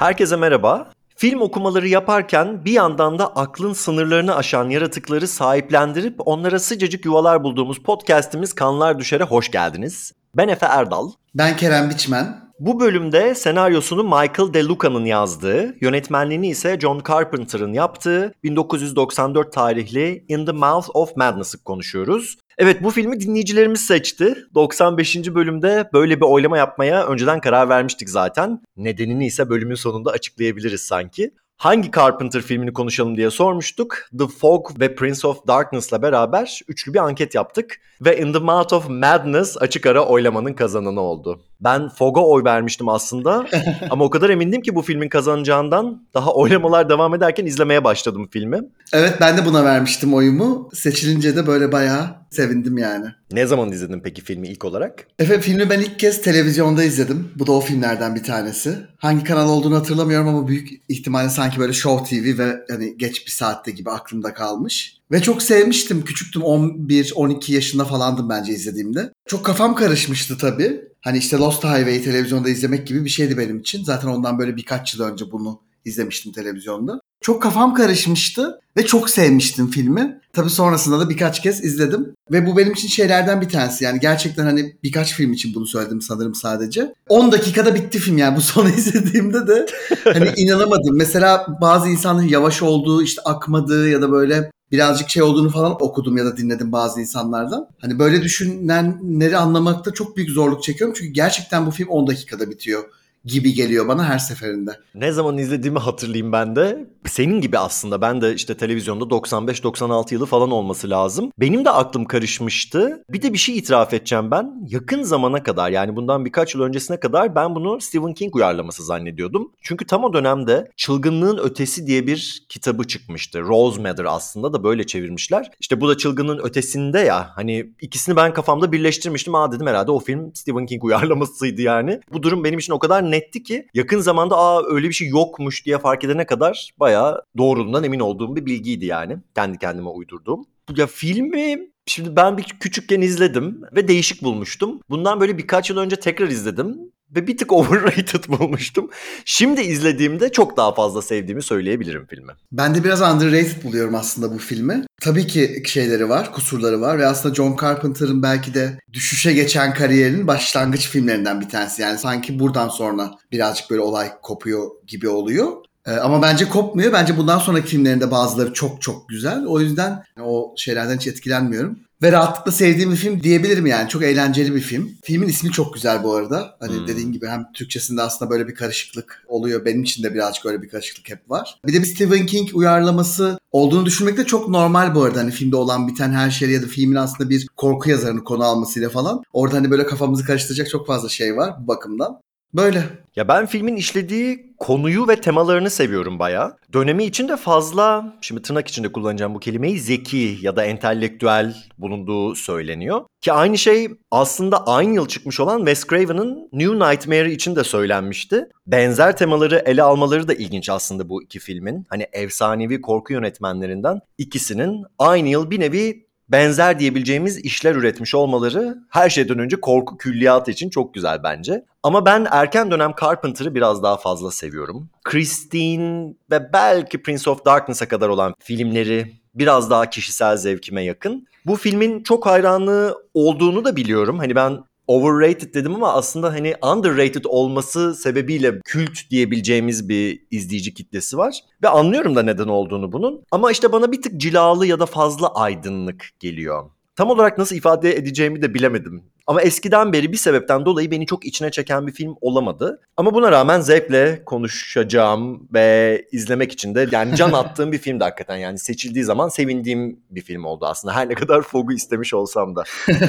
Herkese merhaba. Film okumaları yaparken bir yandan da aklın sınırlarını aşan yaratıkları sahiplendirip onlara sıcacık yuvalar bulduğumuz podcast'imiz Kanlar Düşer'e hoş geldiniz. Ben Efe Erdal. Ben Kerem Biçmen. Bu bölümde senaryosunu Michael De Luca'nın yazdığı, yönetmenliğini ise John Carpenter'ın yaptığı 1994 tarihli In the Mouth of Madness'ı konuşuyoruz. Evet bu filmi dinleyicilerimiz seçti. 95. bölümde böyle bir oylama yapmaya önceden karar vermiştik zaten. Nedenini ise bölümün sonunda açıklayabiliriz sanki. Hangi Carpenter filmini konuşalım diye sormuştuk. The Fog ve Prince of Darkness'la beraber üçlü bir anket yaptık. Ve In the Mouth of Madness açık ara oylamanın kazananı oldu. Ben Fog'a oy vermiştim aslında ama o kadar emindim ki bu filmin kazanacağından daha oylamalar devam ederken izlemeye başladım filmi. Evet ben de buna vermiştim oyumu. Seçilince de böyle bayağı sevindim yani. Ne zaman izledin peki filmi ilk olarak? Efe filmi ben ilk kez televizyonda izledim. Bu da o filmlerden bir tanesi. Hangi kanal olduğunu hatırlamıyorum ama büyük ihtimalle sanki böyle Show TV ve hani geç bir saatte gibi aklımda kalmış. Ve çok sevmiştim. Küçüktüm 11-12 yaşında falandım bence izlediğimde. Çok kafam karışmıştı tabii. Hani işte Lost Highway'i televizyonda izlemek gibi bir şeydi benim için. Zaten ondan böyle birkaç yıl önce bunu izlemiştim televizyonda. Çok kafam karışmıştı ve çok sevmiştim filmi. Tabii sonrasında da birkaç kez izledim. Ve bu benim için şeylerden bir tanesi. Yani gerçekten hani birkaç film için bunu söyledim sanırım sadece. 10 dakikada bitti film yani bu sonu izlediğimde de hani inanamadım. Mesela bazı insanların yavaş olduğu, işte akmadığı ya da böyle birazcık şey olduğunu falan okudum ya da dinledim bazı insanlardan. Hani böyle düşünenleri anlamakta çok büyük zorluk çekiyorum. Çünkü gerçekten bu film 10 dakikada bitiyor gibi geliyor bana her seferinde. Ne zaman izlediğimi hatırlayayım ben de. Senin gibi aslında ben de işte televizyonda 95-96 yılı falan olması lazım. Benim de aklım karışmıştı. Bir de bir şey itiraf edeceğim ben. Yakın zamana kadar yani bundan birkaç yıl öncesine kadar ben bunu Stephen King uyarlaması zannediyordum. Çünkü tam o dönemde Çılgınlığın Ötesi diye bir kitabı çıkmıştı. Rose Matter aslında da böyle çevirmişler. İşte bu da Çılgınlığın Ötesinde ya hani ikisini ben kafamda birleştirmiştim. Aa dedim herhalde o film Stephen King uyarlamasıydı yani. Bu durum benim için o kadar netti ki yakın zamanda aa öyle bir şey yokmuş diye fark edene kadar bayağı doğruluğundan emin olduğum bir bilgiydi yani. Kendi kendime uydurduğum. Ya filmi Şimdi ben bir küçükken izledim ve değişik bulmuştum. Bundan böyle birkaç yıl önce tekrar izledim ve bir tık overrated bulmuştum. Şimdi izlediğimde çok daha fazla sevdiğimi söyleyebilirim filmi. Ben de biraz underrated buluyorum aslında bu filmi. Tabii ki şeyleri var, kusurları var ve aslında John Carpenter'ın belki de düşüşe geçen kariyerinin başlangıç filmlerinden bir tanesi. Yani sanki buradan sonra birazcık böyle olay kopuyor gibi oluyor. Ee, ama bence kopmuyor. Bence bundan sonraki filmlerinde bazıları çok çok güzel. O yüzden o şeylerden hiç etkilenmiyorum. Ve rahatlıkla sevdiğim bir film diyebilirim yani. Çok eğlenceli bir film. Filmin ismi çok güzel bu arada. Hani hmm. dediğin gibi hem Türkçesinde aslında böyle bir karışıklık oluyor. Benim için de birazcık öyle bir karışıklık hep var. Bir de bir Stephen King uyarlaması olduğunu düşünmek de çok normal bu arada. Hani filmde olan biten her şey ya da filmin aslında bir korku yazarını konu almasıyla falan. Orada hani böyle kafamızı karıştıracak çok fazla şey var bu bakımdan. Böyle. Ya ben filmin işlediği konuyu ve temalarını seviyorum baya. Dönemi için de fazla, şimdi tırnak içinde kullanacağım bu kelimeyi, zeki ya da entelektüel bulunduğu söyleniyor. Ki aynı şey aslında aynı yıl çıkmış olan Wes Craven'ın New Nightmare için de söylenmişti. Benzer temaları ele almaları da ilginç aslında bu iki filmin. Hani efsanevi korku yönetmenlerinden ikisinin aynı yıl bir nevi benzer diyebileceğimiz işler üretmiş olmaları her şeyden önce korku külliyatı için çok güzel bence. Ama ben erken dönem Carpenter'ı biraz daha fazla seviyorum. Christine ve belki Prince of Darkness'a kadar olan filmleri biraz daha kişisel zevkime yakın. Bu filmin çok hayranlığı olduğunu da biliyorum. Hani ben overrated dedim ama aslında hani underrated olması sebebiyle kült diyebileceğimiz bir izleyici kitlesi var. Ve anlıyorum da neden olduğunu bunun. Ama işte bana bir tık cilalı ya da fazla aydınlık geliyor. Tam olarak nasıl ifade edeceğimi de bilemedim. Ama eskiden beri bir sebepten dolayı beni çok içine çeken bir film olamadı. Ama buna rağmen zevkle konuşacağım ve izlemek için de yani can attığım bir filmdi hakikaten. Yani seçildiği zaman sevindiğim bir film oldu aslında. Her ne kadar Fog'u istemiş olsam da.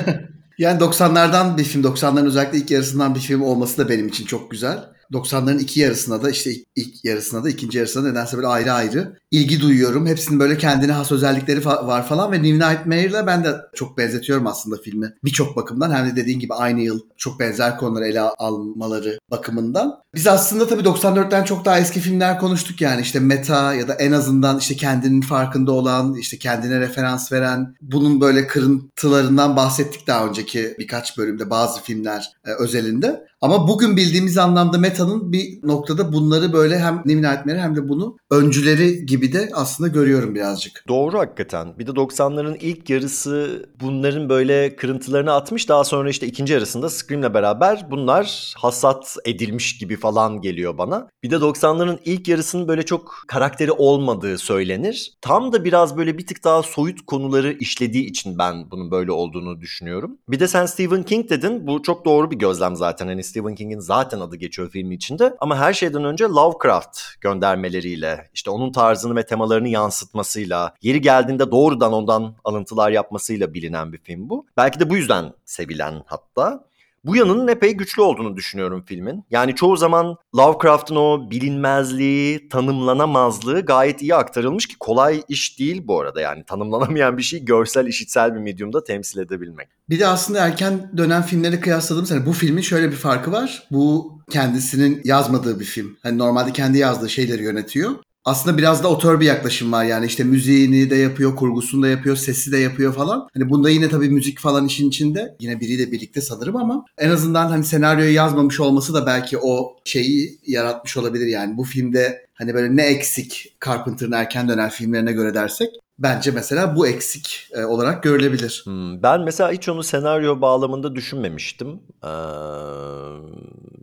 yani 90'lardan bir film, 90'ların özellikle ilk yarısından bir film olması da benim için çok güzel. 90'ların iki yarısına da işte ilk yarısına da ikinci yarısına nedense böyle ayrı ayrı ilgi duyuyorum. Hepsinin böyle kendine has özellikleri fa- var falan ve New Nightmare'la ben de çok benzetiyorum aslında filmi. Birçok bakımdan hem de dediğin gibi aynı yıl çok benzer konuları ele almaları bakımından. Biz aslında tabii 94'ten çok daha eski filmler konuştuk yani işte meta ya da en azından işte kendinin farkında olan, işte kendine referans veren, bunun böyle kırıntılarından bahsettik daha önceki birkaç bölümde bazı filmler e, özelinde. Ama bugün bildiğimiz anlamda metanın bir noktada bunları böyle hem Nevin Altmer'i hem de bunu öncüleri gibi de aslında görüyorum birazcık. Doğru hakikaten. Bir de 90'ların ilk yarısı bunların böyle kırıntılarını atmış. Daha sonra işte ikinci yarısında Scream'le beraber bunlar hasat edilmiş gibi falan geliyor bana. Bir de 90'ların ilk yarısının böyle çok karakteri olmadığı söylenir. Tam da biraz böyle bir tık daha soyut konuları işlediği için ben bunun böyle olduğunu düşünüyorum. Bir de sen Stephen King dedin. Bu çok doğru bir gözlem zaten. Hani Stephen King'in zaten adı geçiyor filmin içinde. Ama her şeyden önce Lovecraft göndermeleriyle, işte onun tarzını ve temalarını yansıtmasıyla, yeri geldiğinde doğrudan ondan alıntılar yapmasıyla bilinen bir film bu. Belki de bu yüzden sevilen hatta. Bu yanının epey güçlü olduğunu düşünüyorum filmin. Yani çoğu zaman Lovecraft'ın o bilinmezliği, tanımlanamazlığı gayet iyi aktarılmış ki kolay iş değil bu arada. Yani tanımlanamayan bir şeyi görsel, işitsel bir medyumda temsil edebilmek. Bir de aslında erken dönem filmleri kıyasladığımız hani bu filmin şöyle bir farkı var. Bu kendisinin yazmadığı bir film. Hani normalde kendi yazdığı şeyleri yönetiyor. Aslında biraz da otör bir yaklaşım var yani işte müziğini de yapıyor, kurgusunu da yapıyor, sesi de yapıyor falan. Hani bunda yine tabii müzik falan işin içinde. Yine biriyle birlikte sanırım ama en azından hani senaryoyu yazmamış olması da belki o şeyi yaratmış olabilir yani. Bu filmde hani böyle ne eksik Carpenter'ın erken dönem filmlerine göre dersek bence mesela bu eksik e, olarak görülebilir. Hmm, ben mesela hiç onu senaryo bağlamında düşünmemiştim. Ee,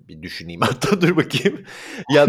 bir düşüneyim hatta dur bakayım. ya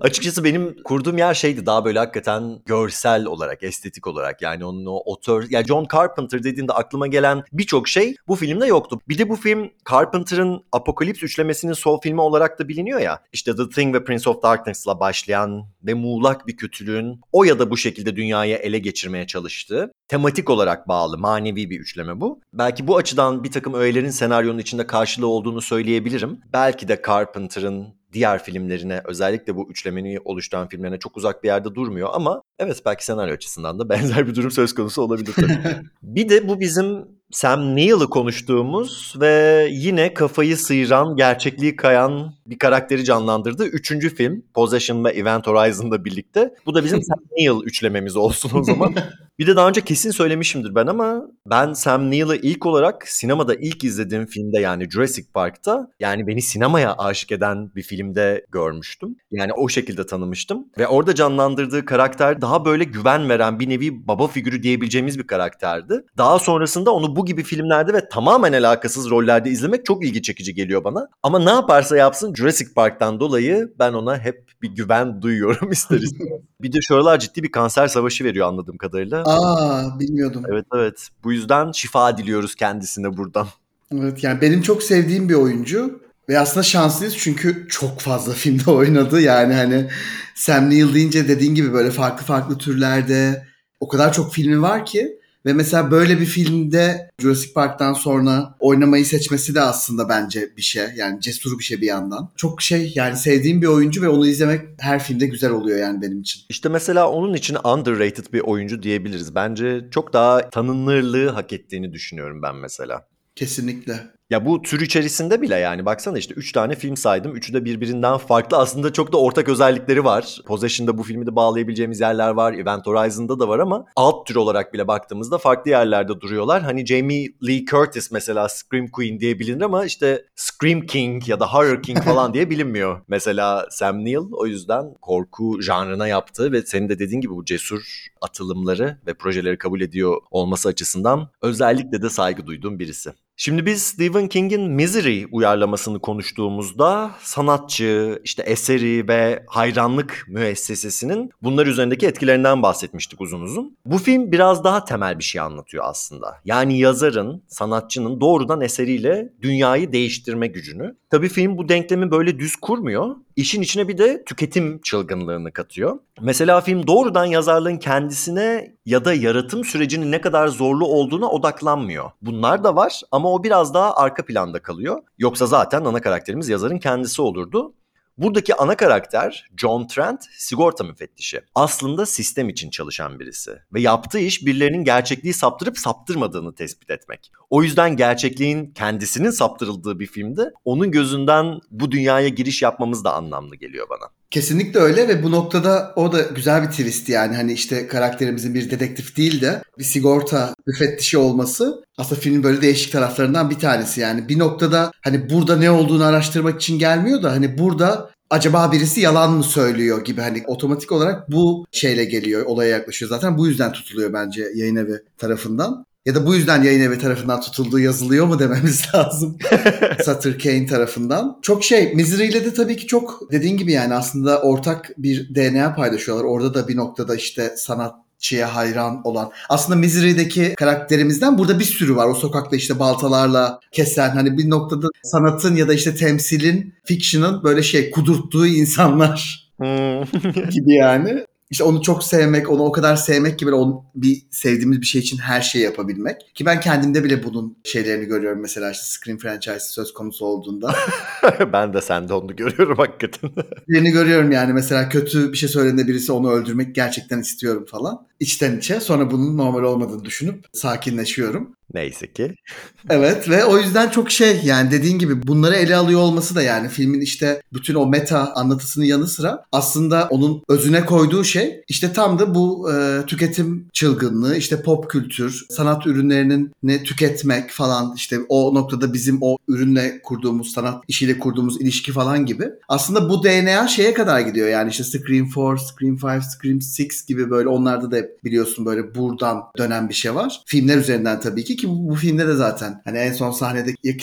açıkçası benim kurduğum yer şeydi daha böyle hakikaten görsel olarak, estetik olarak yani onun o otör ya yani John Carpenter dediğinde aklıma gelen birçok şey bu filmde yoktu. Bir de bu film Carpenter'ın Apokalips üçlemesinin son filmi olarak da biliniyor ya. İşte The Thing ve Prince of Darkness'la başlayan ve muğlak bir kötülüğün o ya da bu şekilde dünyayı ele geçirmeye çalıştığı tematik olarak bağlı manevi bir üçleme bu. Belki bu açıdan bir takım öğelerin senaryonun içinde karşılığı olduğunu söyleyebilirim. Belki de Carpenter'ın diğer filmlerine özellikle bu üçlemeni oluşturan filmlerine çok uzak bir yerde durmuyor ama evet belki senaryo açısından da benzer bir durum söz konusu olabilir tabii. bir de bu bizim Sam Neill'ı konuştuğumuz ve yine kafayı sıyıran, gerçekliği kayan bir karakteri canlandırdığı üçüncü film. Possession ve Event Horizon'da birlikte. Bu da bizim Sam Neill üçlememiz olsun o zaman. Bir de daha önce kesin söylemişimdir ben ama ben Sam Neill'ı ilk olarak sinemada ilk izlediğim filmde yani Jurassic Park'ta yani beni sinemaya aşık eden bir filmde görmüştüm. Yani o şekilde tanımıştım. Ve orada canlandırdığı karakter daha böyle güven veren bir nevi baba figürü diyebileceğimiz bir karakterdi. Daha sonrasında onu bu gibi filmlerde ve tamamen alakasız rollerde izlemek çok ilgi çekici geliyor bana. Ama ne yaparsa yapsın Jurassic Park'tan dolayı ben ona hep bir güven duyuyorum ister istemez. bir de şu aralar ciddi bir kanser savaşı veriyor anladığım kadarıyla. Aa bilmiyordum. Evet evet. Bu yüzden şifa diliyoruz kendisine buradan. Evet yani benim çok sevdiğim bir oyuncu. Ve aslında şanslıyız çünkü çok fazla filmde oynadı. Yani hani Sam Neill deyince dediğin gibi böyle farklı farklı türlerde o kadar çok filmi var ki ve mesela böyle bir filmde Jurassic Park'tan sonra oynamayı seçmesi de aslında bence bir şey. Yani cesur bir şey bir yandan. Çok şey yani sevdiğim bir oyuncu ve onu izlemek her filmde güzel oluyor yani benim için. İşte mesela onun için underrated bir oyuncu diyebiliriz. Bence çok daha tanınırlığı hak ettiğini düşünüyorum ben mesela. Kesinlikle. Ya bu tür içerisinde bile yani baksana işte 3 tane film saydım. Üçü de birbirinden farklı. Aslında çok da ortak özellikleri var. Possession'da bu filmi de bağlayabileceğimiz yerler var. Event Horizon'da da var ama alt tür olarak bile baktığımızda farklı yerlerde duruyorlar. Hani Jamie Lee Curtis mesela Scream Queen diye bilinir ama işte Scream King ya da Horror King falan diye bilinmiyor. Mesela Sam Neill o yüzden korku janrına yaptığı ve senin de dediğin gibi bu cesur atılımları ve projeleri kabul ediyor olması açısından özellikle de saygı duyduğum birisi. Şimdi biz Stephen King'in Misery uyarlamasını konuştuğumuzda sanatçı, işte eseri ve hayranlık müessesesinin bunlar üzerindeki etkilerinden bahsetmiştik uzun uzun. Bu film biraz daha temel bir şey anlatıyor aslında. Yani yazarın, sanatçının doğrudan eseriyle dünyayı değiştirme gücünü. Tabii film bu denklemi böyle düz kurmuyor. İşin içine bir de tüketim çılgınlığını katıyor. Mesela film doğrudan yazarlığın kendisine ya da yaratım sürecinin ne kadar zorlu olduğuna odaklanmıyor. Bunlar da var ama o biraz daha arka planda kalıyor. Yoksa zaten ana karakterimiz yazarın kendisi olurdu. Buradaki ana karakter John Trent sigorta müfettişi. Aslında sistem için çalışan birisi ve yaptığı iş birilerinin gerçekliği saptırıp saptırmadığını tespit etmek. O yüzden gerçekliğin kendisinin saptırıldığı bir filmde onun gözünden bu dünyaya giriş yapmamız da anlamlı geliyor bana. Kesinlikle öyle ve bu noktada o da güzel bir twist yani. Hani işte karakterimizin bir dedektif değil de bir sigorta müfettişi olması aslında filmin böyle değişik taraflarından bir tanesi yani. Bir noktada hani burada ne olduğunu araştırmak için gelmiyor da hani burada acaba birisi yalan mı söylüyor gibi hani otomatik olarak bu şeyle geliyor olaya yaklaşıyor. Zaten bu yüzden tutuluyor bence yayın evi tarafından. Ya da bu yüzden yayın evi tarafından tutulduğu yazılıyor mu dememiz lazım. Sutter Kane tarafından. Çok şey Misery ile de tabii ki çok dediğin gibi yani aslında ortak bir DNA paylaşıyorlar. Orada da bir noktada işte sanat sanatçıya hayran olan. Aslında Misery'deki karakterimizden burada bir sürü var. O sokakta işte baltalarla kesen hani bir noktada sanatın ya da işte temsilin, fiction'ın böyle şey kudurttuğu insanlar Hmm. gibi yani. İşte onu çok sevmek, onu o kadar sevmek gibi onu bir sevdiğimiz bir şey için her şeyi yapabilmek. Ki ben kendimde bile bunun şeylerini görüyorum mesela işte Scream franchise söz konusu olduğunda. ben de sende onu görüyorum hakikaten. Birini görüyorum yani mesela kötü bir şey söylediğinde birisi onu öldürmek gerçekten istiyorum falan. İçten içe sonra bunun normal olmadığını düşünüp sakinleşiyorum. Neyse ki. Evet ve o yüzden çok şey yani dediğin gibi bunları ele alıyor olması da yani filmin işte bütün o meta anlatısının yanı sıra aslında onun özüne koyduğu şey işte tam da bu e, tüketim çılgınlığı işte pop kültür sanat ürünlerinin ne tüketmek falan işte o noktada bizim o ürünle kurduğumuz sanat işiyle kurduğumuz ilişki falan gibi aslında bu DNA şeye kadar gidiyor yani işte Scream 4, Scream 5, Scream 6 gibi böyle onlarda da biliyorsun böyle buradan dönen bir şey var. Filmler üzerinden tabii ki ki bu, bu filmde de zaten. Hani en son sahnede ya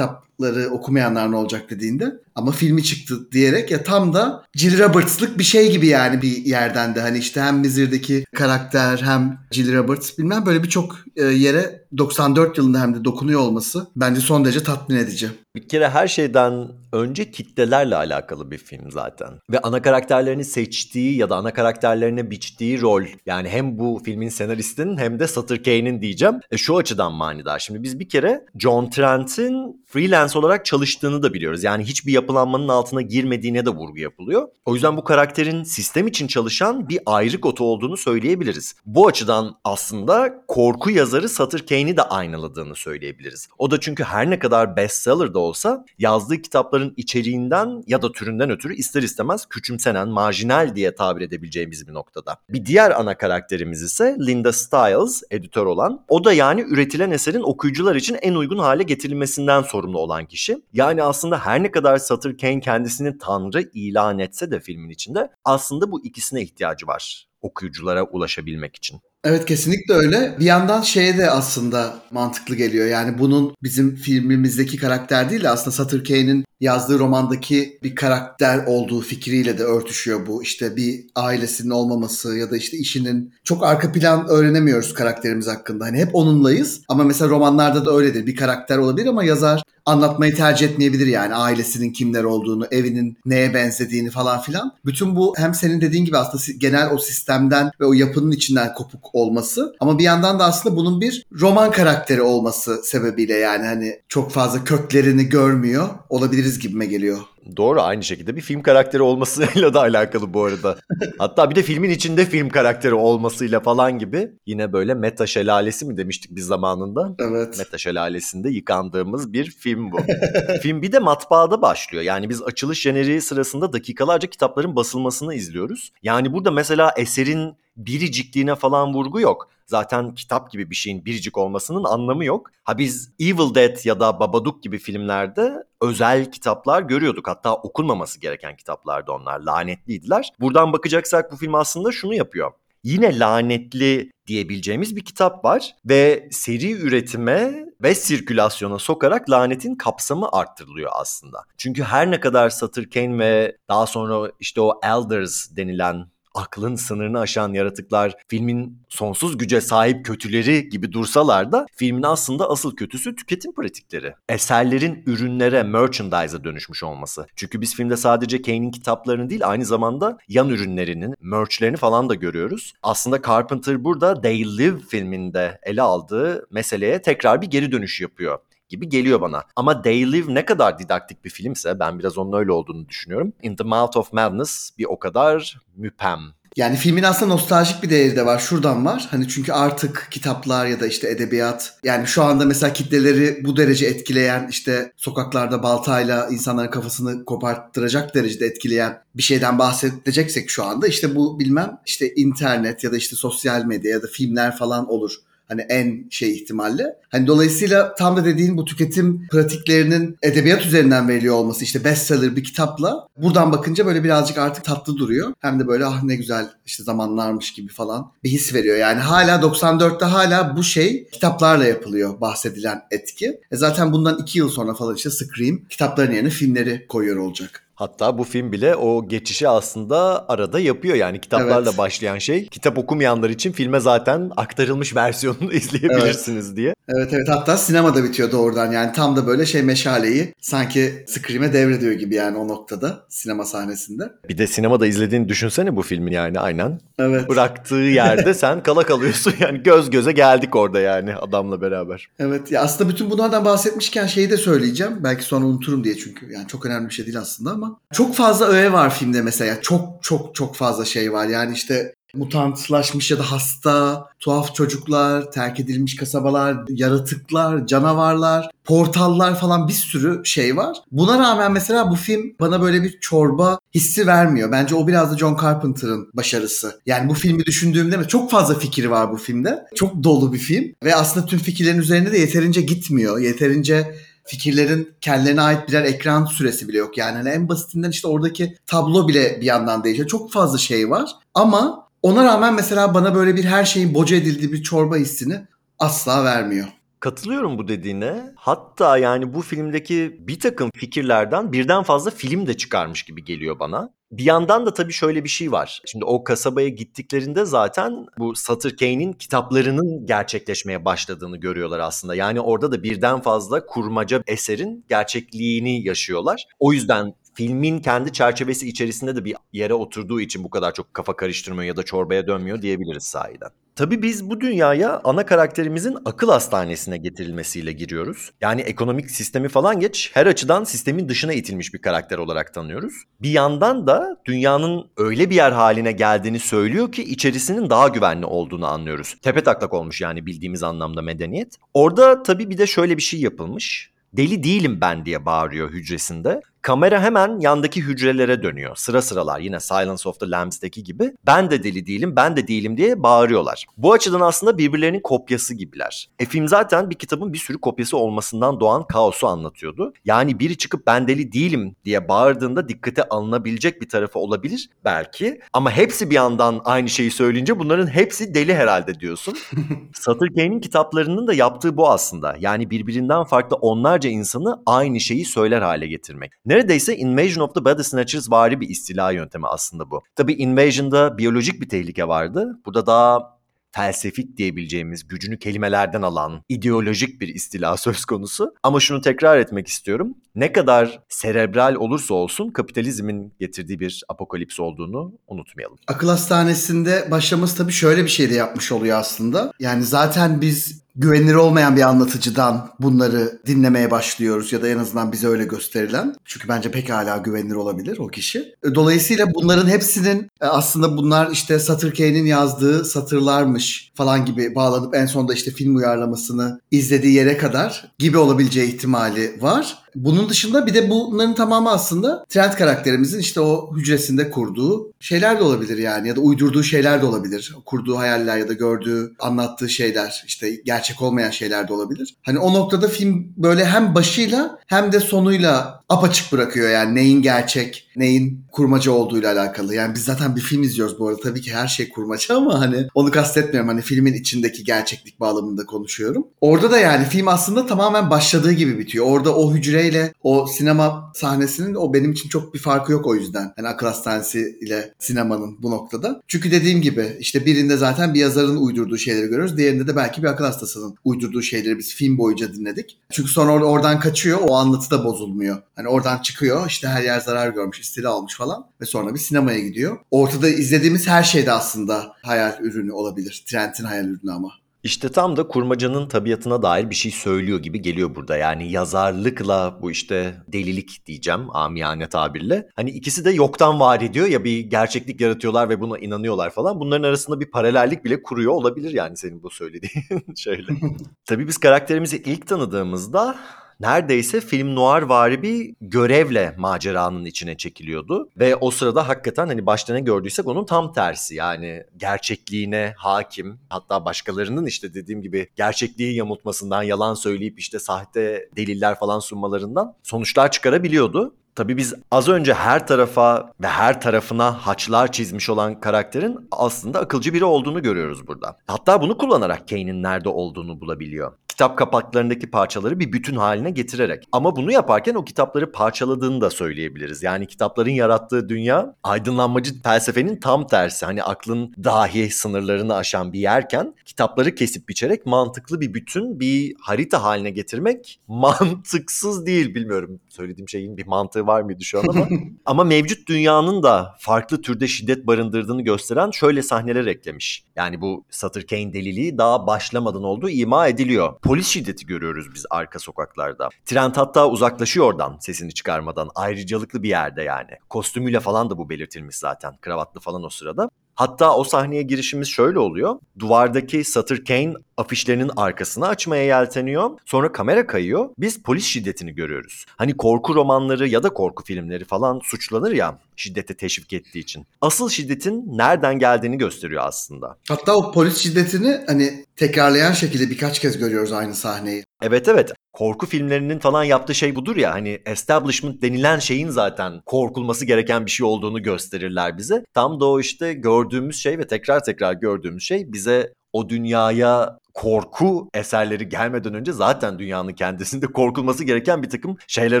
kitapları okumayanlar ne olacak dediğinde ama filmi çıktı diyerek ya tam da Jill Roberts'lık bir şey gibi yani bir yerden de hani işte hem Misery'deki karakter hem Jill Roberts bilmem böyle birçok e, yere 94 yılında hem de dokunuyor olması bence son derece tatmin edici. Bir kere her şeyden önce kitlelerle alakalı bir film zaten. Ve ana karakterlerini seçtiği ya da ana karakterlerine biçtiği rol. Yani hem bu filmin senaristinin hem de Sutter Kane'in diyeceğim. E, şu açıdan manidar. Şimdi biz bir kere John Trent'in freelance olarak çalıştığını da biliyoruz. Yani hiçbir yapılanmanın altına girmediğine de vurgu yapılıyor. O yüzden bu karakterin sistem için çalışan bir ayrık otu olduğunu söyleyebiliriz. Bu açıdan aslında korku yazarı Sutter Kane'i de aynaladığını söyleyebiliriz. O da çünkü her ne kadar bestseller da olsa yazdığı kitapların içeriğinden ya da türünden ötürü ister istemez küçümsenen, marjinal diye tabir edebileceğimiz bir noktada. Bir diğer ana karakterimiz ise Linda Stiles, editör olan. O da yani üretilen eserin okuyucular için en uygun hale getirilmesinden sorumlu olan kişi. Yani aslında her ne kadar Sutter Kane kendisini tanrı ilan etse de filmin içinde aslında bu ikisine ihtiyacı var okuyuculara ulaşabilmek için. Evet kesinlikle öyle. Bir yandan şeye de aslında mantıklı geliyor. Yani bunun bizim filmimizdeki karakter değil de aslında Sutter Kane'in yazdığı romandaki bir karakter olduğu fikriyle de örtüşüyor bu. İşte bir ailesinin olmaması ya da işte işinin çok arka plan öğrenemiyoruz karakterimiz hakkında. Hani hep onunlayız ama mesela romanlarda da öyledir. Bir karakter olabilir ama yazar anlatmayı tercih etmeyebilir yani ailesinin kimler olduğunu, evinin neye benzediğini falan filan. Bütün bu hem senin dediğin gibi aslında genel o sistemden ve o yapının içinden kopuk olması ama bir yandan da aslında bunun bir roman karakteri olması sebebiyle yani hani çok fazla köklerini görmüyor olabiliriz gibime geliyor. Doğru aynı şekilde bir film karakteri olmasıyla da alakalı bu arada. Hatta bir de filmin içinde film karakteri olmasıyla falan gibi. Yine böyle meta şelalesi mi demiştik biz zamanında? Evet. Meta şelalesinde yıkandığımız bir film bu. film bir de matbaada başlıyor. Yani biz açılış jeneriği sırasında dakikalarca kitapların basılmasını izliyoruz. Yani burada mesela eserin biricikliğine falan vurgu yok. Zaten kitap gibi bir şeyin biricik olmasının anlamı yok. Ha biz Evil Dead ya da Babadook gibi filmlerde özel kitaplar görüyorduk. Hatta okunmaması gereken kitaplardı onlar. Lanetliydiler. Buradan bakacaksak bu film aslında şunu yapıyor. Yine lanetli diyebileceğimiz bir kitap var ve seri üretime ve sirkülasyona sokarak lanetin kapsamı arttırılıyor aslında. Çünkü her ne kadar Sutter Kane ve daha sonra işte o Elders denilen aklın sınırını aşan yaratıklar filmin sonsuz güce sahip kötüleri gibi dursalar da filmin aslında asıl kötüsü tüketim pratikleri. Eserlerin ürünlere, merchandise'a dönüşmüş olması. Çünkü biz filmde sadece Kane'in kitaplarını değil aynı zamanda yan ürünlerinin, merchlerini falan da görüyoruz. Aslında Carpenter burada They Live filminde ele aldığı meseleye tekrar bir geri dönüş yapıyor gibi geliyor bana. Ama They Live ne kadar didaktik bir filmse ben biraz onun öyle olduğunu düşünüyorum. In the Mouth of Madness bir o kadar müpem. Yani filmin aslında nostaljik bir değeri de var. Şuradan var. Hani çünkü artık kitaplar ya da işte edebiyat yani şu anda mesela kitleleri bu derece etkileyen işte sokaklarda baltayla insanların kafasını koparttıracak derecede etkileyen bir şeyden bahsedeceksek şu anda işte bu bilmem işte internet ya da işte sosyal medya ya da filmler falan olur. Hani en şey ihtimalle. Hani dolayısıyla tam da dediğin bu tüketim pratiklerinin edebiyat üzerinden veriliyor olması işte bestseller bir kitapla buradan bakınca böyle birazcık artık tatlı duruyor. Hem de böyle ah ne güzel işte zamanlarmış gibi falan bir his veriyor. Yani hala 94'te hala bu şey kitaplarla yapılıyor bahsedilen etki. E zaten bundan iki yıl sonra falan işte Scream kitapların yerine filmleri koyuyor olacak. Hatta bu film bile o geçişi aslında arada yapıyor. Yani kitaplarla Evet. başlayan şey kitap okumayanlar için filme zaten aktarılmış versiyonunu izleyebilirsiniz diye. Evet evet hatta sinemada bitiyor doğrudan yani tam da böyle şey meşaleyi sanki Scream'e devrediyor gibi yani o noktada sinema sahnesinde. Bir de sinemada izlediğini düşünsene bu filmin yani aynen. Evet. Bıraktığı yerde sen kala kalıyorsun yani göz göze geldik orada yani adamla beraber. Evet ya aslında bütün bunlardan bahsetmişken şeyi de söyleyeceğim. Belki sonra unuturum diye çünkü yani çok önemli bir şey değil aslında ama çok fazla öğe var filmde mesela. Çok çok çok fazla şey var. Yani işte mutantlaşmış ya da hasta, tuhaf çocuklar, terk edilmiş kasabalar, yaratıklar, canavarlar, portallar falan bir sürü şey var. Buna rağmen mesela bu film bana böyle bir çorba hissi vermiyor. Bence o biraz da John Carpenter'ın başarısı. Yani bu filmi düşündüğümde çok fazla fikir var bu filmde. Çok dolu bir film ve aslında tüm fikirlerin üzerine de yeterince gitmiyor. Yeterince fikirlerin kendilerine ait birer ekran süresi bile yok. Yani hani en basitinden işte oradaki tablo bile bir yandan değişiyor. Çok fazla şey var ama ona rağmen mesela bana böyle bir her şeyin boca edildiği bir çorba hissini asla vermiyor. Katılıyorum bu dediğine. Hatta yani bu filmdeki bir takım fikirlerden birden fazla film de çıkarmış gibi geliyor bana. Bir yandan da tabii şöyle bir şey var. Şimdi o kasabaya gittiklerinde zaten bu Sutter Kane'in kitaplarının gerçekleşmeye başladığını görüyorlar aslında. Yani orada da birden fazla kurmaca eserin gerçekliğini yaşıyorlar. O yüzden filmin kendi çerçevesi içerisinde de bir yere oturduğu için bu kadar çok kafa karıştırmıyor ya da çorbaya dönmüyor diyebiliriz sahiden. Tabii biz bu dünyaya ana karakterimizin akıl hastanesine getirilmesiyle giriyoruz. Yani ekonomik sistemi falan geç, her açıdan sistemin dışına itilmiş bir karakter olarak tanıyoruz. Bir yandan da dünyanın öyle bir yer haline geldiğini söylüyor ki içerisinin daha güvenli olduğunu anlıyoruz. Tepe taklak olmuş yani bildiğimiz anlamda medeniyet. Orada tabii bir de şöyle bir şey yapılmış. Deli değilim ben diye bağırıyor hücresinde. Kamera hemen yandaki hücrelere dönüyor. Sıra sıralar yine Silence of the Lambs'deki gibi. Ben de deli değilim, ben de değilim diye bağırıyorlar. Bu açıdan aslında birbirlerinin kopyası gibiler. E film zaten bir kitabın bir sürü kopyası olmasından doğan kaosu anlatıyordu. Yani biri çıkıp ben deli değilim diye bağırdığında dikkate alınabilecek bir tarafı olabilir belki. Ama hepsi bir yandan aynı şeyi söyleyince bunların hepsi deli herhalde diyorsun. Sutter Kane'in kitaplarının da yaptığı bu aslında. Yani birbirinden farklı onlarca insanı aynı şeyi söyler hale getirmek. Neredeyse Invasion of the Body Snatchers vari bir istila yöntemi aslında bu. Tabii Invasion'da biyolojik bir tehlike vardı. Burada daha felsefik diyebileceğimiz gücünü kelimelerden alan ideolojik bir istila söz konusu. Ama şunu tekrar etmek istiyorum. Ne kadar serebral olursa olsun kapitalizmin getirdiği bir apokalips olduğunu unutmayalım. Akıl hastanesinde başlaması tabii şöyle bir şey de yapmış oluyor aslında. Yani zaten biz güvenilir olmayan bir anlatıcıdan bunları dinlemeye başlıyoruz ya da en azından bize öyle gösterilen. Çünkü bence pekala güvenilir olabilir o kişi. Dolayısıyla bunların hepsinin e, aslında bunlar işte Satır Kane'in yazdığı satırlarmış falan gibi bağlanıp en sonunda işte film uyarlamasını izlediği yere kadar gibi olabileceği ihtimali var. Bunun dışında bir de bunların tamamı aslında Trent karakterimizin işte o hücresinde kurduğu şeyler de olabilir yani ya da uydurduğu şeyler de olabilir. Kurduğu hayaller ya da gördüğü, anlattığı şeyler işte gerçek olmayan şeyler de olabilir. Hani o noktada film böyle hem başıyla hem de sonuyla apaçık bırakıyor yani neyin gerçek, neyin kurmaca olduğuyla alakalı. Yani biz zaten bir film izliyoruz bu arada. Tabii ki her şey kurmaca ama hani onu kastetmiyorum. Hani filmin içindeki gerçeklik bağlamında konuşuyorum. Orada da yani film aslında tamamen başladığı gibi bitiyor. Orada o hücreyle o sinema sahnesinin o benim için çok bir farkı yok o yüzden. Hani akıl hastanesi ile sinemanın bu noktada. Çünkü dediğim gibi işte birinde zaten bir yazarın uydurduğu şeyleri görüyoruz. Diğerinde de belki bir akıl hastasının uydurduğu şeyleri biz film boyunca dinledik. Çünkü sonra or- oradan kaçıyor. O anlatı da bozulmuyor. Hani oradan çıkıyor işte her yer zarar görmüş, istila olmuş falan ve sonra bir sinemaya gidiyor. Ortada izlediğimiz her şey de aslında hayal ürünü olabilir. Trent'in hayal ürünü ama. İşte tam da kurmacanın tabiatına dair bir şey söylüyor gibi geliyor burada. Yani yazarlıkla bu işte delilik diyeceğim amiyane tabirle. Hani ikisi de yoktan var ediyor ya bir gerçeklik yaratıyorlar ve buna inanıyorlar falan. Bunların arasında bir paralellik bile kuruyor olabilir yani senin bu söylediğin şeyle. Tabii biz karakterimizi ilk tanıdığımızda neredeyse film noir vari bir görevle maceranın içine çekiliyordu. Ve o sırada hakikaten hani başta ne gördüysek onun tam tersi yani gerçekliğine hakim hatta başkalarının işte dediğim gibi gerçekliği yamultmasından yalan söyleyip işte sahte deliller falan sunmalarından sonuçlar çıkarabiliyordu. Tabii biz az önce her tarafa ve her tarafına haçlar çizmiş olan karakterin aslında akılcı biri olduğunu görüyoruz burada. Hatta bunu kullanarak Kane'in nerede olduğunu bulabiliyor. Kitap kapaklarındaki parçaları bir bütün haline getirerek. Ama bunu yaparken o kitapları parçaladığını da söyleyebiliriz. Yani kitapların yarattığı dünya aydınlanmacı felsefenin tam tersi. Hani aklın dahi sınırlarını aşan bir yerken kitapları kesip biçerek mantıklı bir bütün bir harita haline getirmek mantıksız değil bilmiyorum. Söylediğim şeyin bir mantığı var mıydı şu an ama. ama mevcut dünyanın da farklı türde şiddet barındırdığını gösteren şöyle sahneler eklemiş. Yani bu Sutter Kane deliliği daha başlamadan olduğu ima ediliyor. Polis şiddeti görüyoruz biz arka sokaklarda. Trent hatta uzaklaşıyor oradan sesini çıkarmadan. Ayrıcalıklı bir yerde yani. Kostümüyle falan da bu belirtilmiş zaten. Kravatlı falan o sırada. Hatta o sahneye girişimiz şöyle oluyor. Duvardaki Sutter Kane afişlerinin arkasını açmaya yelteniyor. Sonra kamera kayıyor. Biz polis şiddetini görüyoruz. Hani korku romanları ya da korku filmleri falan suçlanır ya şiddete teşvik ettiği için. Asıl şiddetin nereden geldiğini gösteriyor aslında. Hatta o polis şiddetini hani tekrarlayan şekilde birkaç kez görüyoruz aynı sahneyi. Evet evet. Korku filmlerinin falan yaptığı şey budur ya hani establishment denilen şeyin zaten korkulması gereken bir şey olduğunu gösterirler bize. Tam da o işte gördüğümüz şey ve tekrar tekrar gördüğümüz şey bize o dünyaya korku eserleri gelmeden önce zaten dünyanın kendisinde korkulması gereken bir takım şeyler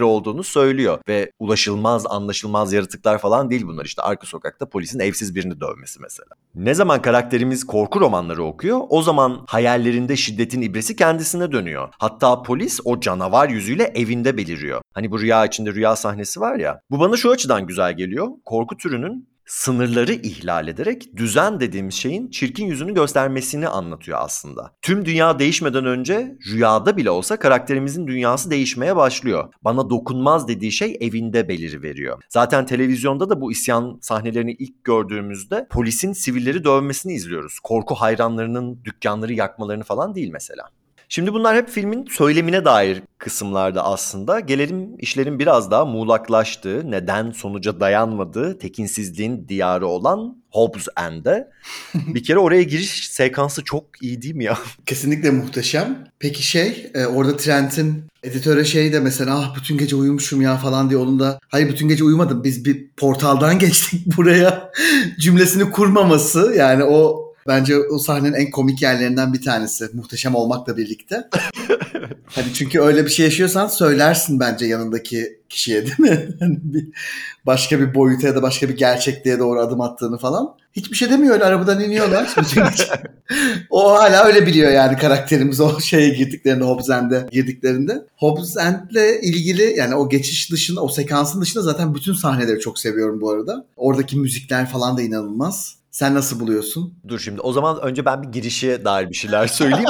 olduğunu söylüyor. Ve ulaşılmaz, anlaşılmaz yaratıklar falan değil bunlar. İşte arka sokakta polisin evsiz birini dövmesi mesela. Ne zaman karakterimiz korku romanları okuyor, o zaman hayallerinde şiddetin ibresi kendisine dönüyor. Hatta polis o canavar yüzüyle evinde beliriyor. Hani bu rüya içinde rüya sahnesi var ya. Bu bana şu açıdan güzel geliyor. Korku türünün sınırları ihlal ederek düzen dediğimiz şeyin çirkin yüzünü göstermesini anlatıyor aslında. Tüm dünya değişmeden önce rüyada bile olsa karakterimizin dünyası değişmeye başlıyor. Bana dokunmaz dediği şey evinde beliri veriyor. Zaten televizyonda da bu isyan sahnelerini ilk gördüğümüzde polisin sivilleri dövmesini izliyoruz. Korku hayranlarının dükkanları yakmalarını falan değil mesela. Şimdi bunlar hep filmin söylemine dair kısımlarda aslında. Gelelim işlerin biraz daha muğlaklaştığı, neden sonuca dayanmadığı, tekinsizliğin diyarı olan Hobbs End'e. bir kere oraya giriş sekansı çok iyi değil mi ya? Kesinlikle muhteşem. Peki şey e, orada Trent'in editöre şey de mesela ah bütün gece uyumuşum ya falan diye onun da hayır bütün gece uyumadım biz bir portaldan geçtik buraya cümlesini kurmaması yani o Bence o sahnenin en komik yerlerinden bir tanesi. Muhteşem olmakla birlikte. hani çünkü öyle bir şey yaşıyorsan söylersin bence yanındaki kişiye değil mi? Hani bir başka bir boyuta ya da başka bir gerçekliğe doğru adım attığını falan. Hiçbir şey demiyor öyle arabadan iniyorlar. o hala öyle biliyor yani karakterimiz o şeye girdiklerinde Hobbs End'e girdiklerinde. Hobbs End'le ilgili yani o geçiş dışında o sekansın dışında zaten bütün sahneleri çok seviyorum bu arada. Oradaki müzikler falan da inanılmaz. Sen nasıl buluyorsun? Dur şimdi o zaman önce ben bir girişe dair bir şeyler söyleyeyim.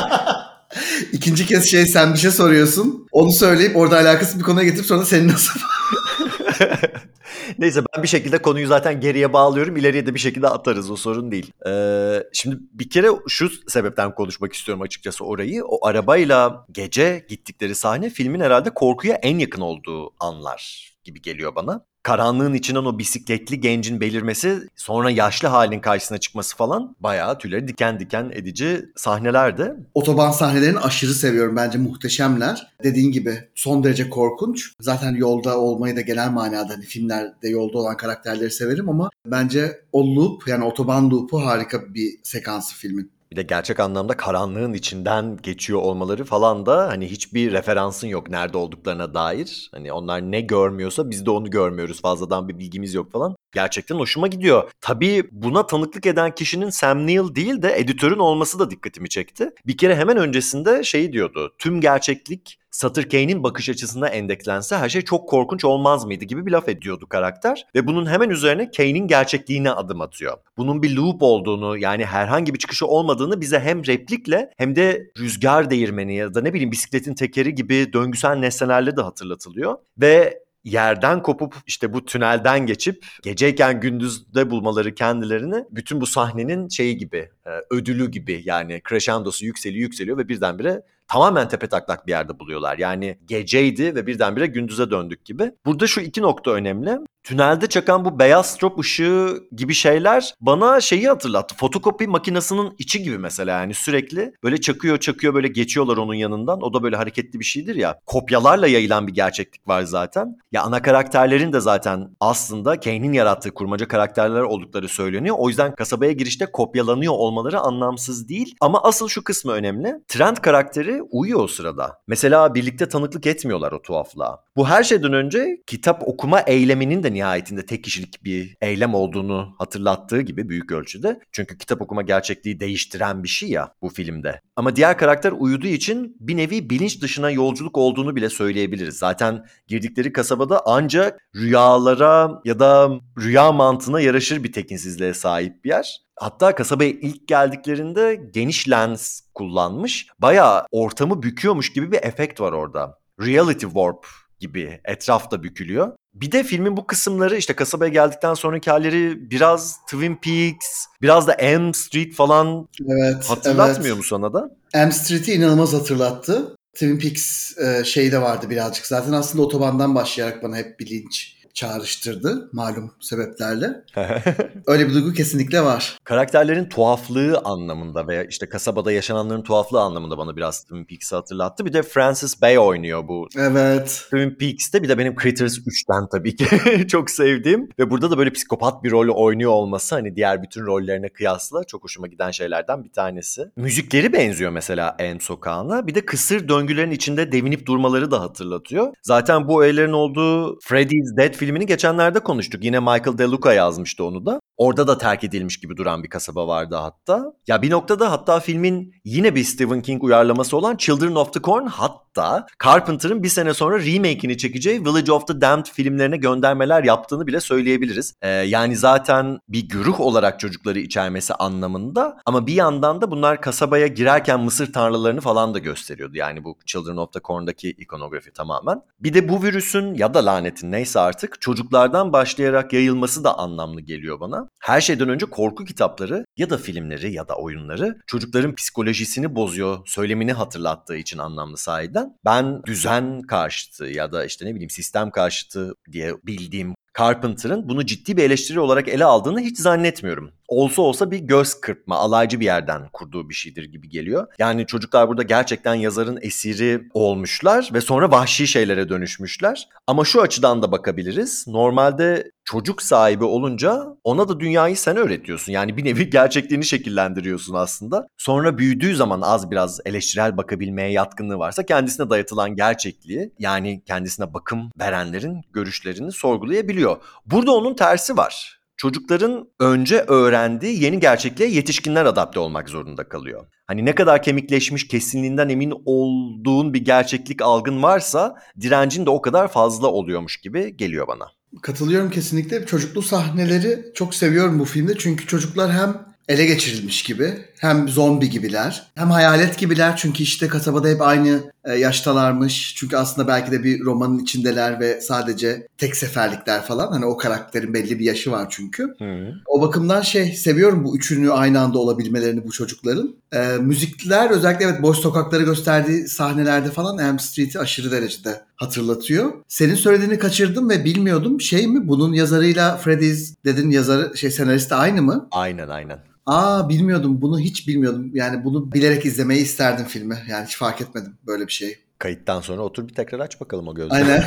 İkinci kez şey sen bir şey soruyorsun. Onu söyleyip orada alakası bir konuya getirip sonra senin nasıl Neyse ben bir şekilde konuyu zaten geriye bağlıyorum. İleriye de bir şekilde atarız o sorun değil. Ee, şimdi bir kere şu sebepten konuşmak istiyorum açıkçası orayı. O arabayla gece gittikleri sahne filmin herhalde korkuya en yakın olduğu anlar gibi geliyor bana karanlığın içinden o bisikletli gencin belirmesi sonra yaşlı halin karşısına çıkması falan bayağı tüyleri diken diken edici sahnelerdi. Otoban sahnelerini aşırı seviyorum bence muhteşemler. Dediğin gibi son derece korkunç. Zaten yolda olmayı da genel manada hani filmlerde yolda olan karakterleri severim ama bence o loop yani otoban loop'u harika bir sekansı filmin bir de gerçek anlamda karanlığın içinden geçiyor olmaları falan da hani hiçbir referansın yok nerede olduklarına dair. Hani onlar ne görmüyorsa biz de onu görmüyoruz. Fazladan bir bilgimiz yok falan. Gerçekten hoşuma gidiyor. Tabii buna tanıklık eden kişinin Sam Neill değil de editörün olması da dikkatimi çekti. Bir kere hemen öncesinde şey diyordu. Tüm gerçeklik Satır Kane'in bakış açısına endeklense her şey çok korkunç olmaz mıydı gibi bir laf ediyordu karakter. Ve bunun hemen üzerine Kane'in gerçekliğine adım atıyor. Bunun bir loop olduğunu yani herhangi bir çıkışı olmadığını bize hem replikle hem de rüzgar değirmeni ya da ne bileyim bisikletin tekeri gibi döngüsel nesnelerle de hatırlatılıyor. Ve yerden kopup işte bu tünelden geçip geceyken gündüzde bulmaları kendilerini bütün bu sahnenin şeyi gibi e, ödülü gibi yani crescendosu yükseliyor yükseliyor ve birdenbire tamamen tepe taklak bir yerde buluyorlar. Yani geceydi ve birdenbire gündüze döndük gibi. Burada şu iki nokta önemli. Tünelde çakan bu beyaz strop ışığı gibi şeyler bana şeyi hatırlattı. Fotokopi makinesinin içi gibi mesela yani sürekli böyle çakıyor çakıyor böyle geçiyorlar onun yanından. O da böyle hareketli bir şeydir ya. Kopyalarla yayılan bir gerçeklik var zaten. Ya ana karakterlerin de zaten aslında Kane'in yarattığı kurmaca karakterler oldukları söyleniyor. O yüzden kasabaya girişte kopyalanıyor olmaları anlamsız değil. Ama asıl şu kısmı önemli. Trent karakteri uyuyor o sırada. Mesela birlikte tanıklık etmiyorlar o tuhaflığa. Bu her şeyden önce kitap okuma eyleminin de nihayetinde tek kişilik bir eylem olduğunu hatırlattığı gibi büyük ölçüde. Çünkü kitap okuma gerçekliği değiştiren bir şey ya bu filmde. Ama diğer karakter uyuduğu için bir nevi bilinç dışına yolculuk olduğunu bile söyleyebiliriz. Zaten girdikleri kasabada ancak rüyalara ya da rüya mantığına yaraşır bir tekinsizliğe sahip bir yer. Hatta kasabaya ilk geldiklerinde geniş lens kullanmış. Bayağı ortamı büküyormuş gibi bir efekt var orada. Reality warp gibi etrafta bükülüyor. Bir de filmin bu kısımları işte kasabaya geldikten sonraki halleri biraz Twin Peaks, biraz da M Street falan Evet. hatırlatmıyor evet. mu sana da? M Street'i inanılmaz hatırlattı. Twin Peaks e, şey de vardı birazcık. Zaten aslında otobandan başlayarak bana hep bilinç çağrıştırdı malum sebeplerle. Öyle bir duygu kesinlikle var. Karakterlerin tuhaflığı anlamında veya işte kasabada yaşananların tuhaflığı anlamında bana biraz Twin Peaks'i hatırlattı. Bir de Francis Bay oynuyor bu Evet. Twin Peaks'te bir de benim Critters 3'ten tabii ki çok sevdiğim ve burada da böyle psikopat bir rol oynuyor olması hani diğer bütün rollerine kıyasla çok hoşuma giden şeylerden bir tanesi. Müzikleri benziyor mesela En Sokağı'na. Bir de kısır döngülerin içinde devinip durmaları da hatırlatıyor. Zaten bu öğelerin olduğu Freddy's Dead filmini geçenlerde konuştuk. Yine Michael De Luca yazmıştı onu da. Orada da terk edilmiş gibi duran bir kasaba vardı hatta. Ya bir noktada hatta filmin yine bir Stephen King uyarlaması olan Children of the Corn hatta Carpenter'ın bir sene sonra remake'ini çekeceği Village of the Damned filmlerine göndermeler yaptığını bile söyleyebiliriz. Ee, yani zaten bir güruh olarak çocukları içermesi anlamında ama bir yandan da bunlar kasabaya girerken Mısır tanrılarını falan da gösteriyordu. Yani bu Children of the Corn'daki ikonografi tamamen. Bir de bu virüsün ya da lanetin neyse artık çocuklardan başlayarak yayılması da anlamlı geliyor bana. Her şeyden önce korku kitapları ya da filmleri ya da oyunları çocukların psikolojisini bozuyor, söylemini hatırlattığı için anlamlı sahiden. Ben düzen karşıtı ya da işte ne bileyim sistem karşıtı diye bildiğim Carpenter'ın bunu ciddi bir eleştiri olarak ele aldığını hiç zannetmiyorum. Olsa olsa bir göz kırpma, alaycı bir yerden kurduğu bir şeydir gibi geliyor. Yani çocuklar burada gerçekten yazarın esiri olmuşlar ve sonra vahşi şeylere dönüşmüşler. Ama şu açıdan da bakabiliriz. Normalde çocuk sahibi olunca ona da dünyayı sen öğretiyorsun. Yani bir nevi gerçekliğini şekillendiriyorsun aslında. Sonra büyüdüğü zaman az biraz eleştirel bakabilmeye yatkınlığı varsa kendisine dayatılan gerçekliği yani kendisine bakım verenlerin görüşlerini sorgulayabiliyor. Burada onun tersi var. Çocukların önce öğrendiği yeni gerçekliğe yetişkinler adapte olmak zorunda kalıyor. Hani ne kadar kemikleşmiş, kesinliğinden emin olduğun bir gerçeklik algın varsa direncin de o kadar fazla oluyormuş gibi geliyor bana. Katılıyorum kesinlikle. Çocuklu sahneleri çok seviyorum bu filmde. Çünkü çocuklar hem ele geçirilmiş gibi hem zombi gibiler hem hayalet gibiler çünkü işte kasabada hep aynı e, yaştalarmış. Çünkü aslında belki de bir romanın içindeler ve sadece tek seferlikler falan. Hani o karakterin belli bir yaşı var çünkü. Hı. O bakımdan şey seviyorum bu üçünü aynı anda olabilmelerini bu çocukların. E, müzikler özellikle evet boş sokakları gösterdiği sahnelerde falan Elm Street'i aşırı derecede hatırlatıyor. Senin söylediğini kaçırdım ve bilmiyordum. Şey mi bunun yazarıyla Freddy's dedin yazarı şey senaristi aynı mı? Aynen aynen. Aa bilmiyordum. Bunu hiç bilmiyordum. Yani bunu bilerek izlemeyi isterdim filmi. Yani hiç fark etmedim böyle bir şey. Kayıttan sonra otur bir tekrar aç bakalım o gözleri. Aynen.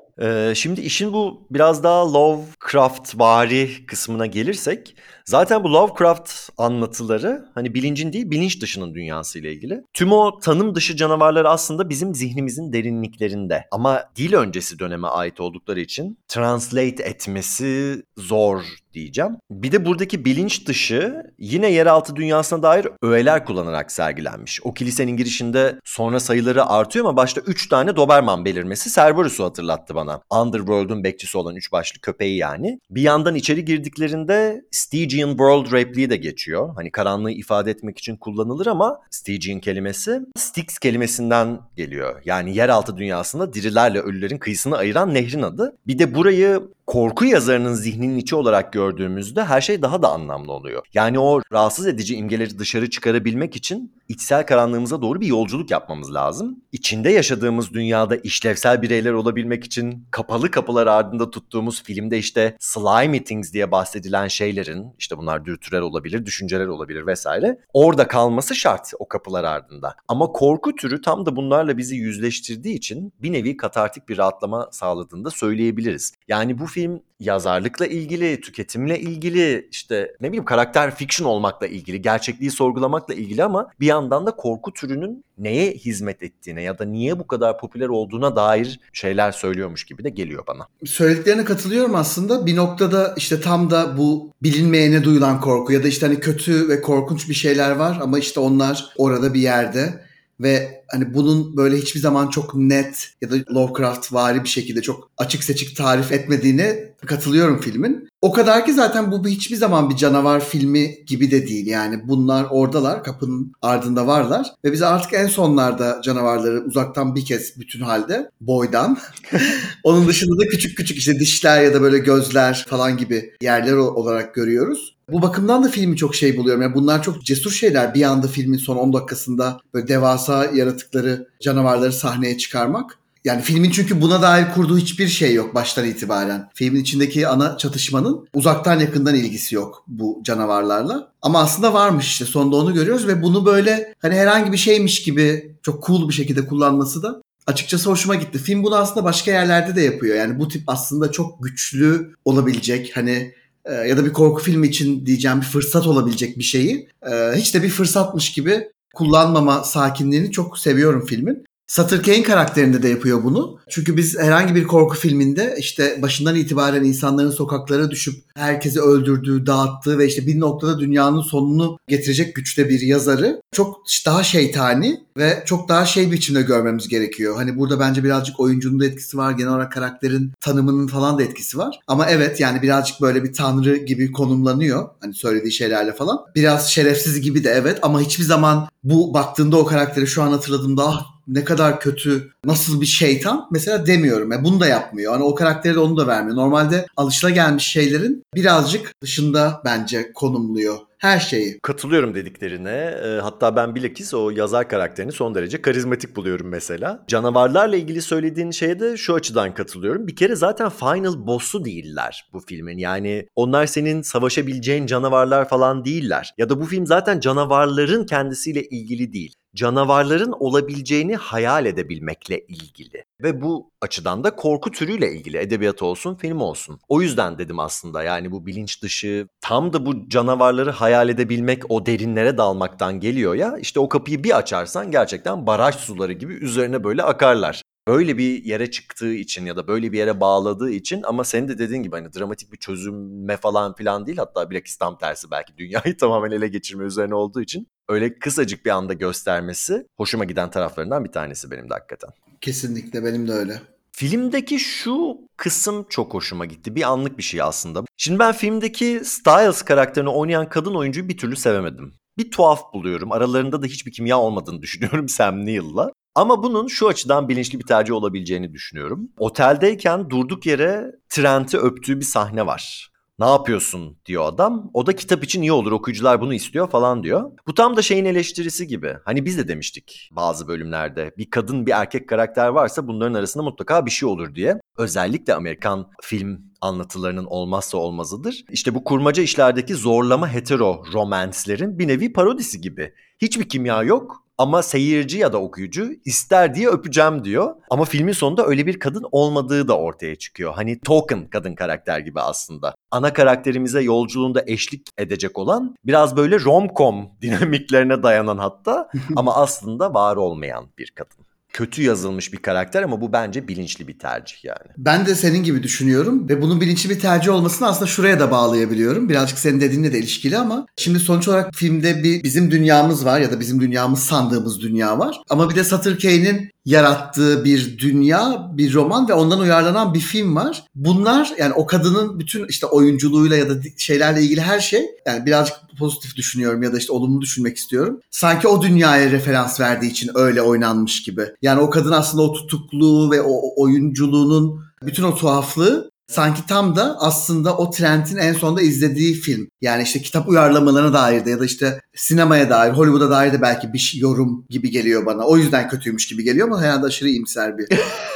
Ee, şimdi işin bu biraz daha Lovecraft vari kısmına gelirsek zaten bu Lovecraft anlatıları hani bilincin değil bilinç dışının dünyası ile ilgili. Tüm o tanım dışı canavarlar aslında bizim zihnimizin derinliklerinde ama dil öncesi döneme ait oldukları için translate etmesi zor diyeceğim. Bir de buradaki bilinç dışı yine yeraltı dünyasına dair öğeler kullanarak sergilenmiş. O kilisenin girişinde sonra sayıları artıyor ama başta 3 tane Doberman belirmesi Cerberus'u hatırlattı bana. Underworld'un bekçisi olan üç başlı köpeği yani. Bir yandan içeri girdiklerinde Stygian World repliği de geçiyor. Hani karanlığı ifade etmek için kullanılır ama Stygian kelimesi Styx kelimesinden geliyor. Yani yeraltı dünyasında dirilerle ölülerin kıyısını ayıran nehrin adı. Bir de burayı korku yazarının zihninin içi olarak gördüğümüzde her şey daha da anlamlı oluyor. Yani o rahatsız edici imgeleri dışarı çıkarabilmek için içsel karanlığımıza doğru bir yolculuk yapmamız lazım. İçinde yaşadığımız dünyada işlevsel bireyler olabilmek için kapalı kapılar ardında tuttuğumuz filmde işte slime things diye bahsedilen şeylerin işte bunlar dürtüler olabilir, düşünceler olabilir vesaire. Orada kalması şart o kapılar ardında. Ama korku türü tam da bunlarla bizi yüzleştirdiği için bir nevi katartik bir rahatlama sağladığını da söyleyebiliriz. Yani bu film yazarlıkla ilgili, tüketimle ilgili, işte ne bileyim karakter fiction olmakla ilgili, gerçekliği sorgulamakla ilgili ama bir yandan da korku türünün neye hizmet ettiğine ya da niye bu kadar popüler olduğuna dair şeyler söylüyormuş gibi de geliyor bana. Söylediklerine katılıyorum aslında. Bir noktada işte tam da bu bilinmeyene duyulan korku ya da işte hani kötü ve korkunç bir şeyler var ama işte onlar orada bir yerde ve hani bunun böyle hiçbir zaman çok net ya da Lovecraft vari bir şekilde çok açık seçik tarif etmediğine katılıyorum filmin. O kadar ki zaten bu hiçbir zaman bir canavar filmi gibi de değil. Yani bunlar oradalar, kapının ardında varlar ve biz artık en sonlarda canavarları uzaktan bir kez bütün halde boydan. Onun dışında da küçük küçük işte dişler ya da böyle gözler falan gibi yerler olarak görüyoruz. Bu bakımdan da filmi çok şey buluyorum. Yani bunlar çok cesur şeyler. Bir anda filmin son 10 dakikasında böyle devasa yaratıkları, canavarları sahneye çıkarmak. Yani filmin çünkü buna dair kurduğu hiçbir şey yok baştan itibaren. Filmin içindeki ana çatışmanın uzaktan yakından ilgisi yok bu canavarlarla. Ama aslında varmış işte sonunda onu görüyoruz ve bunu böyle hani herhangi bir şeymiş gibi çok cool bir şekilde kullanması da açıkçası hoşuma gitti. Film bunu aslında başka yerlerde de yapıyor. Yani bu tip aslında çok güçlü olabilecek hani e, ya da bir korku filmi için diyeceğim bir fırsat olabilecek bir şeyi e, hiç de bir fırsatmış gibi kullanmama sakinliğini çok seviyorum filmin. Sutter Kane karakterinde de yapıyor bunu. Çünkü biz herhangi bir korku filminde işte başından itibaren insanların sokaklara düşüp herkesi öldürdüğü, dağıttığı ve işte bir noktada dünyanın sonunu getirecek güçte bir yazarı çok daha şeytani ve çok daha şey biçimde görmemiz gerekiyor. Hani burada bence birazcık oyuncunun da etkisi var. Genel olarak karakterin tanımının falan da etkisi var. Ama evet yani birazcık böyle bir tanrı gibi konumlanıyor. Hani söylediği şeylerle falan. Biraz şerefsiz gibi de evet ama hiçbir zaman bu baktığında o karakteri şu an hatırladığımda ah ne kadar kötü, nasıl bir şeytan mesela demiyorum. Yani bunu da yapmıyor. Hani o karakteri de onu da vermiyor. Normalde alışılagelmiş şeylerin birazcık dışında bence konumluyor her şeyi. Katılıyorum dediklerine. E, hatta ben bilakis o yazar karakterini son derece karizmatik buluyorum mesela. Canavarlarla ilgili söylediğin şeye de şu açıdan katılıyorum. Bir kere zaten final boss'u değiller bu filmin. Yani onlar senin savaşabileceğin canavarlar falan değiller. Ya da bu film zaten canavarların kendisiyle ilgili değil canavarların olabileceğini hayal edebilmekle ilgili. Ve bu açıdan da korku türüyle ilgili edebiyat olsun, film olsun. O yüzden dedim aslında yani bu bilinç dışı tam da bu canavarları hayal edebilmek, o derinlere dalmaktan geliyor ya. İşte o kapıyı bir açarsan gerçekten baraj suları gibi üzerine böyle akarlar böyle bir yere çıktığı için ya da böyle bir yere bağladığı için ama senin de dediğin gibi hani dramatik bir çözümme falan filan değil hatta bilakis tam tersi belki dünyayı tamamen ele geçirme üzerine olduğu için öyle kısacık bir anda göstermesi hoşuma giden taraflarından bir tanesi benim de hakikaten. Kesinlikle benim de öyle. Filmdeki şu kısım çok hoşuma gitti. Bir anlık bir şey aslında. Şimdi ben filmdeki Styles karakterini oynayan kadın oyuncuyu bir türlü sevemedim. Bir tuhaf buluyorum. Aralarında da hiçbir kimya olmadığını düşünüyorum Sam Neill'la. Ama bunun şu açıdan bilinçli bir tercih olabileceğini düşünüyorum. Oteldeyken durduk yere Trent'i öptüğü bir sahne var. Ne yapıyorsun diyor adam. O da kitap için iyi olur okuyucular bunu istiyor falan diyor. Bu tam da şeyin eleştirisi gibi. Hani biz de demiştik bazı bölümlerde. Bir kadın bir erkek karakter varsa bunların arasında mutlaka bir şey olur diye. Özellikle Amerikan film anlatılarının olmazsa olmazıdır. İşte bu kurmaca işlerdeki zorlama hetero romanslerin bir nevi parodisi gibi. Hiçbir kimya yok ama seyirci ya da okuyucu ister diye öpeceğim diyor. Ama filmin sonunda öyle bir kadın olmadığı da ortaya çıkıyor. Hani token kadın karakter gibi aslında. Ana karakterimize yolculuğunda eşlik edecek olan biraz böyle rom-com dinamiklerine dayanan hatta ama aslında var olmayan bir kadın kötü yazılmış bir karakter ama bu bence bilinçli bir tercih yani. Ben de senin gibi düşünüyorum ve bunun bilinçli bir tercih olmasını aslında şuraya da bağlayabiliyorum. Birazcık senin dediğinle de ilişkili ama şimdi sonuç olarak filmde bir bizim dünyamız var ya da bizim dünyamız sandığımız dünya var. Ama bir de Sutter Kane'in yarattığı bir dünya, bir roman ve ondan uyarlanan bir film var. Bunlar yani o kadının bütün işte oyunculuğuyla ya da şeylerle ilgili her şey yani birazcık pozitif düşünüyorum ya da işte olumlu düşünmek istiyorum. Sanki o dünyaya referans verdiği için öyle oynanmış gibi. Yani o kadın aslında o tutukluğu ve o oyunculuğunun bütün o tuhaflığı sanki tam da aslında o Trent'in en sonunda izlediği film. Yani işte kitap uyarlamalarına dair de ya da işte sinemaya dair, Hollywood'a dair de belki bir yorum gibi geliyor bana. O yüzden kötüymüş gibi geliyor ama herhalde aşırı imser bir.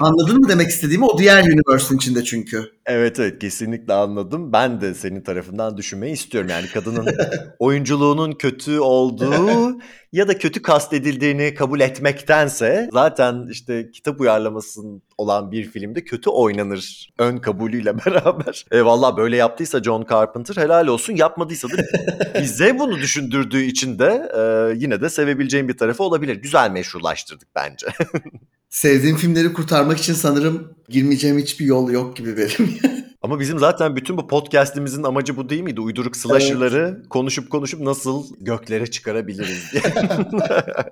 Anladın mı demek istediğimi? O diğer universe'ın içinde çünkü. Evet evet kesinlikle anladım. Ben de senin tarafından düşünmeyi istiyorum. Yani kadının oyunculuğunun kötü olduğu ya da kötü kastedildiğini kabul etmektense zaten işte kitap uyarlamasının olan bir filmde kötü oynanır ön kabulüyle beraber. E, Valla böyle yaptıysa John Carpenter helal olsun. Yapmadıysa da bize bunu düşündürdüğü için de e, yine de sevebileceğim bir tarafı olabilir. Güzel meşrulaştırdık bence. Sevdiğim filmleri kurtarmak için sanırım girmeyeceğim hiçbir yol yok gibi benim. Ama bizim zaten bütün bu podcast'imizin amacı bu değil miydi? Uyduruk slasher'ları evet. konuşup konuşup nasıl göklere çıkarabiliriz diye.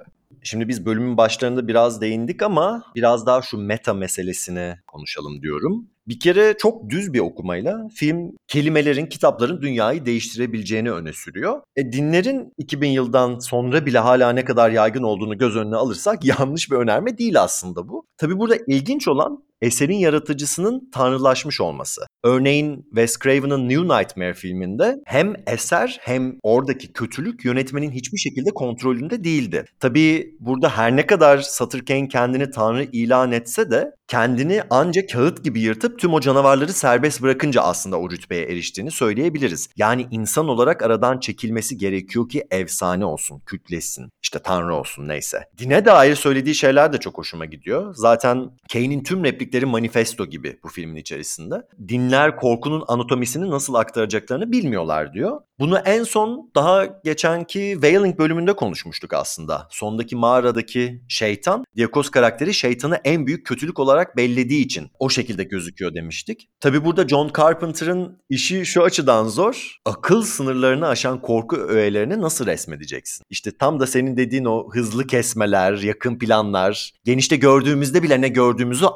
Şimdi biz bölümün başlarında biraz değindik ama biraz daha şu meta meselesini konuşalım diyorum. Bir kere çok düz bir okumayla film kelimelerin, kitapların dünyayı değiştirebileceğini öne sürüyor. E, dinlerin 2000 yıldan sonra bile hala ne kadar yaygın olduğunu göz önüne alırsak yanlış bir önerme değil aslında bu. Tabi burada ilginç olan eserin yaratıcısının tanrılaşmış olması. Örneğin Wes Craven'ın New Nightmare filminde hem eser hem oradaki kötülük yönetmenin hiçbir şekilde kontrolünde değildi. Tabii burada her ne kadar Sutter Kane kendini tanrı ilan etse de kendini ancak kağıt gibi yırtıp tüm o canavarları serbest bırakınca aslında o rütbeye eriştiğini söyleyebiliriz. Yani insan olarak aradan çekilmesi gerekiyor ki efsane olsun, kütlesin, işte tanrı olsun neyse. Dine dair söylediği şeyler de çok hoşuma gidiyor. Zaten Kane'in tüm replikleri manifesto gibi bu filmin içerisinde. Dinler korkunun anatomisini nasıl aktaracaklarını bilmiyorlar diyor. Bunu en son daha geçenki Wailing bölümünde konuşmuştuk aslında. Sondaki mağaradaki şeytan, Diakos karakteri şeytanı en büyük kötülük olarak bellediği için o şekilde gözüküyor demiştik. Tabi burada John Carpenter'ın işi şu açıdan zor. Akıl sınırlarını aşan korku öğelerini nasıl resmedeceksin? İşte tam da senin dediğin o hızlı kesmeler, yakın planlar, genişte gördüğümüzde bile ne gördüğümüzü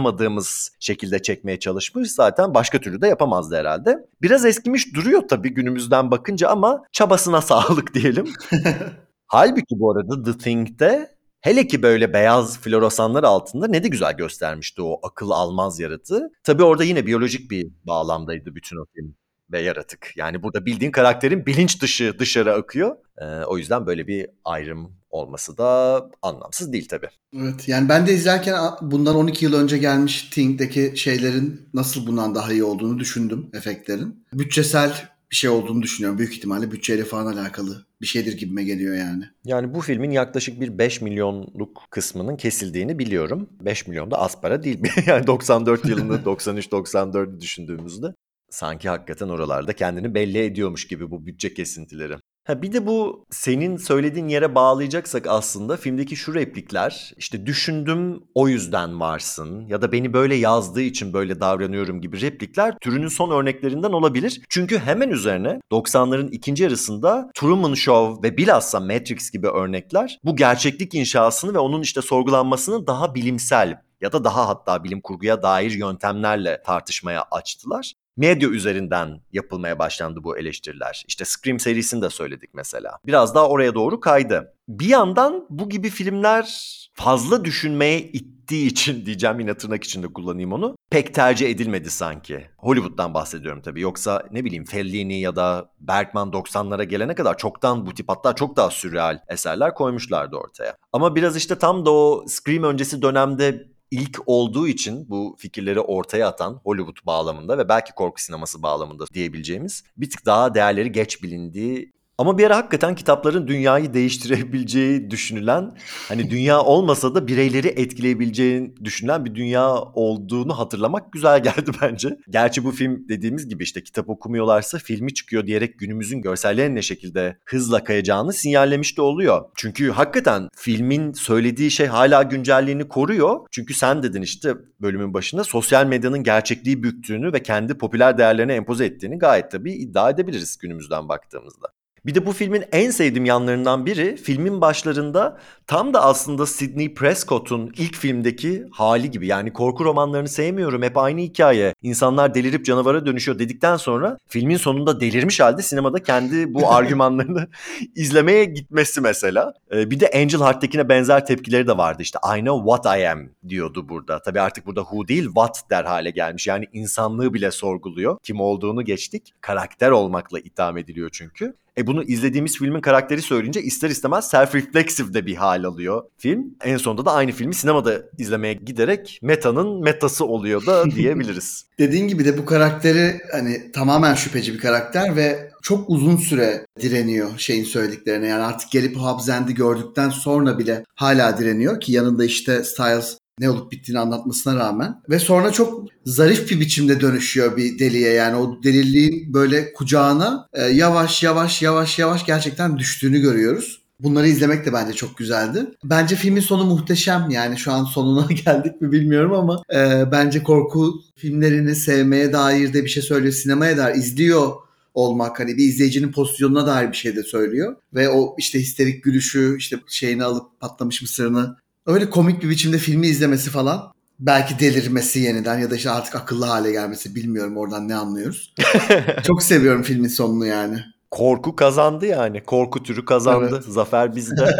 anlayamadığımız şekilde çekmeye çalışmış. Zaten başka türlü de yapamazdı herhalde. Biraz eskimiş duruyor tabii günümüzden bakınca ama çabasına sağlık diyelim. Halbuki bu arada The Thing'de Hele ki böyle beyaz floresanlar altında ne de güzel göstermişti o akıl almaz yaratığı. Tabii orada yine biyolojik bir bağlamdaydı bütün o film ve yaratık. Yani burada bildiğin karakterin bilinç dışı dışarı akıyor. Ee, o yüzden böyle bir ayrım olması da anlamsız değil tabii. Evet yani ben de izlerken bundan 12 yıl önce gelmiş Thing'deki şeylerin nasıl bundan daha iyi olduğunu düşündüm efektlerin. Bütçesel bir şey olduğunu düşünüyorum. Büyük ihtimalle bütçeyle falan alakalı bir şeydir gibime geliyor yani. Yani bu filmin yaklaşık bir 5 milyonluk kısmının kesildiğini biliyorum. 5 milyon da az para değil. yani 94 yılını 93-94'ü düşündüğümüzde sanki hakikaten oralarda kendini belli ediyormuş gibi bu bütçe kesintileri. Ha bir de bu senin söylediğin yere bağlayacaksak aslında filmdeki şu replikler işte düşündüm o yüzden varsın ya da beni böyle yazdığı için böyle davranıyorum gibi replikler türünün son örneklerinden olabilir. Çünkü hemen üzerine 90'ların ikinci yarısında Truman Show ve bilhassa Matrix gibi örnekler bu gerçeklik inşasını ve onun işte sorgulanmasını daha bilimsel ya da daha hatta bilim kurguya dair yöntemlerle tartışmaya açtılar medya üzerinden yapılmaya başlandı bu eleştiriler. İşte Scream serisini de söyledik mesela. Biraz daha oraya doğru kaydı. Bir yandan bu gibi filmler fazla düşünmeye ittiği için diyeceğim yine tırnak içinde kullanayım onu. Pek tercih edilmedi sanki. Hollywood'dan bahsediyorum tabii. Yoksa ne bileyim Fellini ya da Bergman 90'lara gelene kadar çoktan bu tip hatta çok daha sürreal eserler koymuşlardı ortaya. Ama biraz işte tam da o Scream öncesi dönemde ilk olduğu için bu fikirleri ortaya atan Hollywood bağlamında ve belki korku sineması bağlamında diyebileceğimiz bir tık daha değerleri geç bilindiği Ama bir ara hakikaten kitapların dünyayı değiştirebileceği düşünülen, hani dünya olmasa da bireyleri etkileyebileceğini düşünülen bir dünya olduğunu hatırlamak güzel geldi bence. Gerçi bu film dediğimiz gibi işte kitap okumuyorlarsa filmi çıkıyor diyerek günümüzün görsellerine ne şekilde hızla kayacağını sinyallemiş de oluyor. Çünkü hakikaten filmin söylediği şey hala güncelliğini koruyor. Çünkü sen dedin işte bölümün başında sosyal medyanın gerçekliği büktüğünü ve kendi popüler değerlerine empoze ettiğini gayet tabii iddia edebiliriz günümüzden baktığımızda. Bir de bu filmin en sevdiğim yanlarından biri filmin başlarında tam da aslında Sidney Prescott'un ilk filmdeki hali gibi. Yani korku romanlarını sevmiyorum hep aynı hikaye. İnsanlar delirip canavara dönüşüyor dedikten sonra filmin sonunda delirmiş halde sinemada kendi bu argümanlarını izlemeye gitmesi mesela. Ee, bir de Angel Heart'takine benzer tepkileri de vardı işte I know what I am diyordu burada. Tabii artık burada who değil what der hale gelmiş. Yani insanlığı bile sorguluyor. Kim olduğunu geçtik. Karakter olmakla itham ediliyor çünkü. E bunu izlediğimiz filmin karakteri söyleyince ister istemez self-reflexive de bir hal alıyor film. En sonunda da aynı filmi sinemada izlemeye giderek metanın metası oluyor da diyebiliriz. Dediğin gibi de bu karakteri hani tamamen şüpheci bir karakter ve çok uzun süre direniyor şeyin söylediklerine. Yani artık gelip Habzend'i gördükten sonra bile hala direniyor ki yanında işte Styles ne olup bittiğini anlatmasına rağmen. Ve sonra çok zarif bir biçimde dönüşüyor bir deliye. Yani o deliliğin böyle kucağına e, yavaş yavaş yavaş yavaş gerçekten düştüğünü görüyoruz. Bunları izlemek de bence çok güzeldi. Bence filmin sonu muhteşem. Yani şu an sonuna geldik mi bilmiyorum ama e, bence korku filmlerini sevmeye dair de bir şey söylüyor. Sinemaya dair izliyor olmak hani bir izleyicinin pozisyonuna dair bir şey de söylüyor. Ve o işte histerik gülüşü işte şeyini alıp patlamış mısırını öyle komik bir biçimde filmi izlemesi falan belki delirmesi yeniden ya da işte artık akıllı hale gelmesi bilmiyorum oradan ne anlıyoruz. Çok seviyorum filmin sonunu yani. Korku kazandı yani. Korku türü kazandı. Evet. Zafer bizde.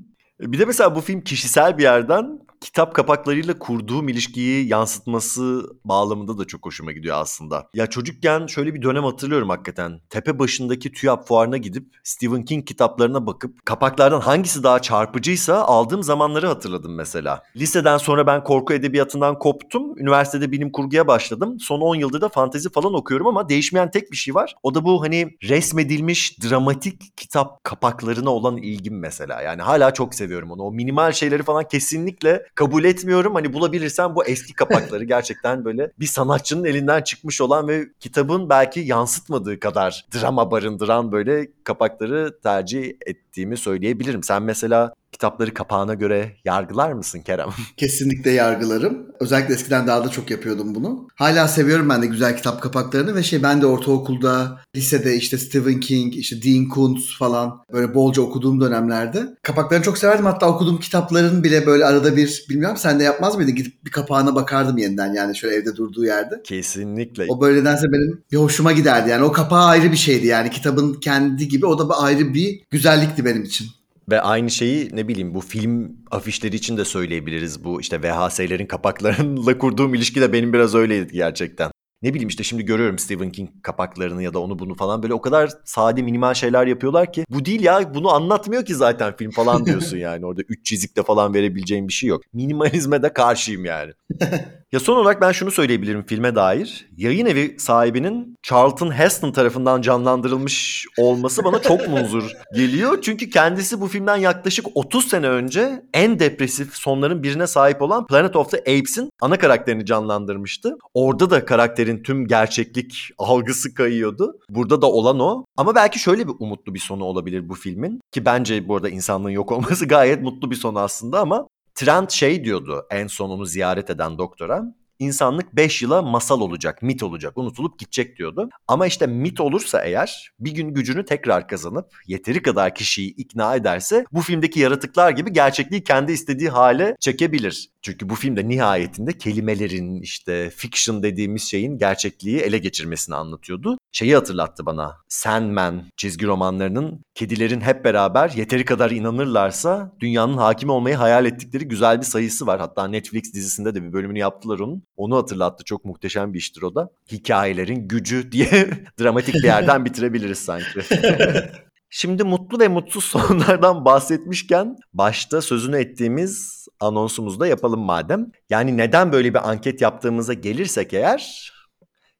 bir de mesela bu film kişisel bir yerden kitap kapaklarıyla kurduğum ilişkiyi yansıtması bağlamında da çok hoşuma gidiyor aslında. Ya çocukken şöyle bir dönem hatırlıyorum hakikaten. Tepe başındaki TÜYAP fuarına gidip Stephen King kitaplarına bakıp kapaklardan hangisi daha çarpıcıysa aldığım zamanları hatırladım mesela. Liseden sonra ben korku edebiyatından koptum. Üniversitede bilim kurguya başladım. Son 10 yıldır da fantezi falan okuyorum ama değişmeyen tek bir şey var. O da bu hani resmedilmiş dramatik kitap kapaklarına olan ilgim mesela. Yani hala çok seviyorum onu. O minimal şeyleri falan kesinlikle kabul etmiyorum. Hani bulabilirsem bu eski kapakları gerçekten böyle bir sanatçının elinden çıkmış olan ve kitabın belki yansıtmadığı kadar drama barındıran böyle kapakları tercih ettiğimi söyleyebilirim. Sen mesela kitapları kapağına göre yargılar mısın Kerem? Kesinlikle yargılarım. Özellikle eskiden daha da çok yapıyordum bunu. Hala seviyorum ben de güzel kitap kapaklarını ve şey ben de ortaokulda, lisede işte Stephen King, işte Dean Koontz falan böyle bolca okuduğum dönemlerde kapaklarını çok severdim. Hatta okuduğum kitapların bile böyle arada bir bilmiyorum sen de yapmaz mıydın? Gidip bir kapağına bakardım yeniden yani şöyle evde durduğu yerde. Kesinlikle. O böyle nedense benim bir hoşuma giderdi. Yani o kapağı ayrı bir şeydi yani kitabın kendi gibi o da ayrı bir güzellikti benim için. Ve aynı şeyi ne bileyim bu film afişleri için de söyleyebiliriz. Bu işte VHS'lerin kapaklarıyla kurduğum ilişki de benim biraz öyleydi gerçekten. Ne bileyim işte şimdi görüyorum Stephen King kapaklarını ya da onu bunu falan böyle o kadar sade minimal şeyler yapıyorlar ki bu değil ya bunu anlatmıyor ki zaten film falan diyorsun yani orada üç çizikte falan verebileceğin bir şey yok. Minimalizme de karşıyım yani. Ya son olarak ben şunu söyleyebilirim filme dair. Yayın evi sahibinin Charlton Heston tarafından canlandırılmış olması bana çok munzur geliyor. Çünkü kendisi bu filmden yaklaşık 30 sene önce en depresif sonların birine sahip olan Planet of the Apes'in ana karakterini canlandırmıştı. Orada da karakterin tüm gerçeklik algısı kayıyordu. Burada da olan o. Ama belki şöyle bir umutlu bir sonu olabilir bu filmin. Ki bence bu arada insanlığın yok olması gayet mutlu bir sonu aslında ama Trent şey diyordu en son onu ziyaret eden doktora. İnsanlık 5 yıla masal olacak, mit olacak, unutulup gidecek diyordu. Ama işte mit olursa eğer bir gün gücünü tekrar kazanıp yeteri kadar kişiyi ikna ederse bu filmdeki yaratıklar gibi gerçekliği kendi istediği hale çekebilir. Çünkü bu filmde nihayetinde kelimelerin işte fiction dediğimiz şeyin gerçekliği ele geçirmesini anlatıyordu. Şeyi hatırlattı bana. Sandman çizgi romanlarının kedilerin hep beraber yeteri kadar inanırlarsa dünyanın hakim olmayı hayal ettikleri güzel bir sayısı var. Hatta Netflix dizisinde de bir bölümünü yaptılar onun. Onu hatırlattı. Çok muhteşem bir iştir o da. Hikayelerin gücü diye dramatik bir yerden bitirebiliriz sanki. Şimdi mutlu ve mutsuz sonlardan bahsetmişken başta sözünü ettiğimiz anonsumuzu da yapalım madem. Yani neden böyle bir anket yaptığımıza gelirsek eğer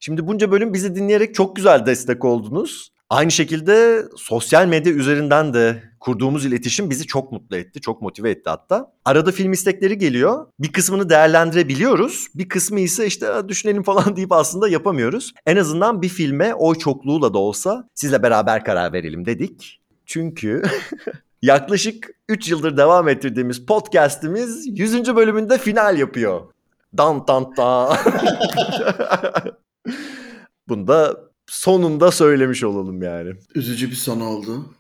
Şimdi bunca bölüm bizi dinleyerek çok güzel destek oldunuz. Aynı şekilde sosyal medya üzerinden de kurduğumuz iletişim bizi çok mutlu etti, çok motive etti hatta. Arada film istekleri geliyor. Bir kısmını değerlendirebiliyoruz. Bir kısmı ise işte "Aa, düşünelim falan deyip aslında yapamıyoruz. En azından bir filme oy çokluğuyla da olsa sizle beraber karar verelim dedik. Çünkü yaklaşık 3 yıldır devam ettirdiğimiz podcast'imiz 100. bölümünde final yapıyor. Dan dan dan. Bunu da sonunda söylemiş olalım yani. Üzücü bir son oldu.